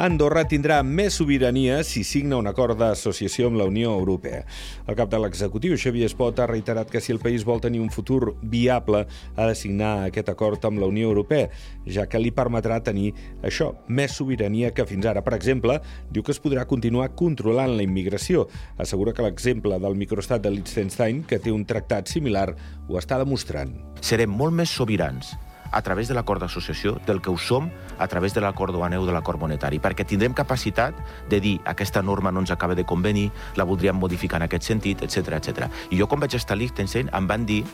Andorra tindrà més sobirania si signa un acord d'associació amb la Unió Europea. El cap de l'executiu, Xavier Espot, ha reiterat que si el país vol tenir un futur viable ha de signar aquest acord amb la Unió Europea, ja que li permetrà tenir això, més sobirania que fins ara. Per exemple, diu que es podrà continuar controlant la immigració. Assegura que l'exemple del microestat de Liechtenstein, que té un tractat similar, ho està demostrant. Serem molt més sobirans a través de l'acord d'associació del que ho som a través de l'acord duaner o de l'acord monetari, perquè tindrem capacitat de dir aquesta norma no ens acaba de convenir, la voldríem modificar en aquest sentit, etc etc. I jo, quan vaig estar a Liechtenstein, em van dir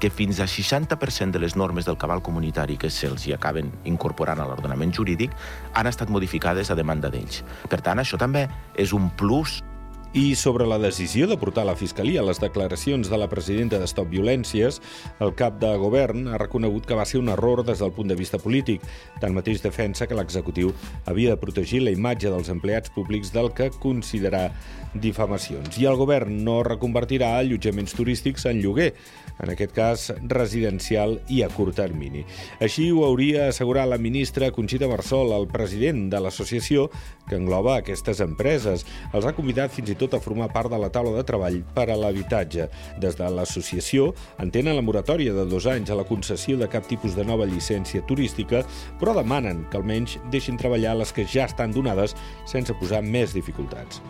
que fins a 60% de les normes del cabal comunitari que se'ls hi acaben incorporant a l'ordenament jurídic han estat modificades a demanda d'ells. Per tant, això també és un plus i sobre la decisió de portar a la Fiscalia les declaracions de la presidenta de Stop Violències, el cap de govern ha reconegut que va ser un error des del punt de vista polític. Tanmateix defensa que l'executiu havia de protegir la imatge dels empleats públics del que considerar difamacions. I el govern no reconvertirà allotjaments turístics en lloguer, en aquest cas residencial i a curt termini. Així ho hauria assegurat la ministra Conxita Marsol, el president de l'associació que engloba aquestes empreses. Els ha convidat fins i tot a formar part de la taula de treball per a l'habitatge. Des de l'associació entenen la moratòria de dos anys a la concessió de cap tipus de nova llicència turística, però demanen que almenys deixin treballar les que ja estan donades sense posar més dificultats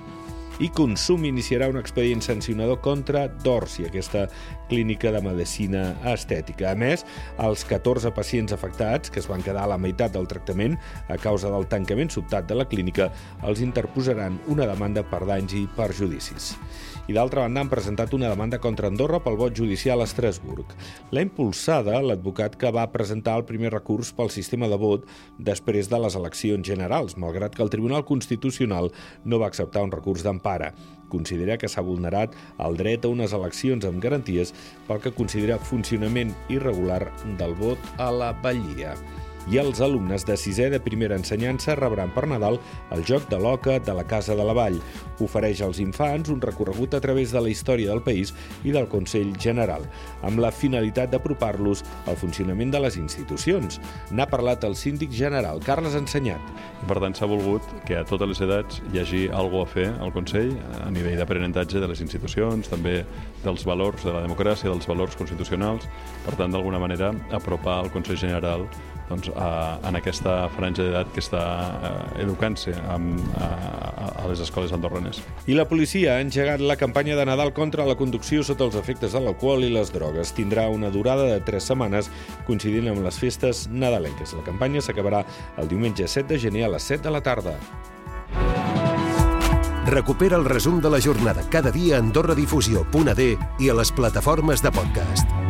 i Consum iniciarà un expedient sancionador contra Dorsi, aquesta clínica de medicina estètica. A més, els 14 pacients afectats, que es van quedar a la meitat del tractament a causa del tancament sobtat de la clínica, els interposaran una demanda per danys i perjudicis. I d'altra banda han presentat una demanda contra Andorra pel vot judicial a Estrasburg. L'ha impulsada l'advocat que va presentar el primer recurs pel sistema de vot després de les eleccions generals, malgrat que el Tribunal Constitucional no va acceptar un recurs d'empara empara. Considera que s'ha vulnerat el dret a unes eleccions amb garanties pel que considera funcionament irregular del vot a la Vallia i els alumnes de sisè de primera ensenyança rebran per Nadal el joc de l'Oca de la Casa de la Vall. Ofereix als infants un recorregut a través de la història del país i del Consell General, amb la finalitat d'apropar-los al funcionament de les institucions. N'ha parlat el síndic general, Carles Ensenyat. Per tant, s'ha volgut que a totes les edats hi hagi alguna a fer al Consell a nivell d'aprenentatge de les institucions, també dels valors de la democràcia, dels valors constitucionals, per tant, d'alguna manera, apropar al Consell General doncs, a, en aquesta franja d'edat que està eh, educant-se a, a, a les escoles andorranes. I la policia ha engegat la campanya de Nadal contra la conducció sota els efectes de l'alcohol i les drogues. Tindrà una durada de tres setmanes coincidint amb les festes nadalenques. La campanya s'acabarà el diumenge 7 de gener a les 7 de la tarda. Recupera el resum de la jornada cada dia a AndorraDifusió.d i a les plataformes de podcast.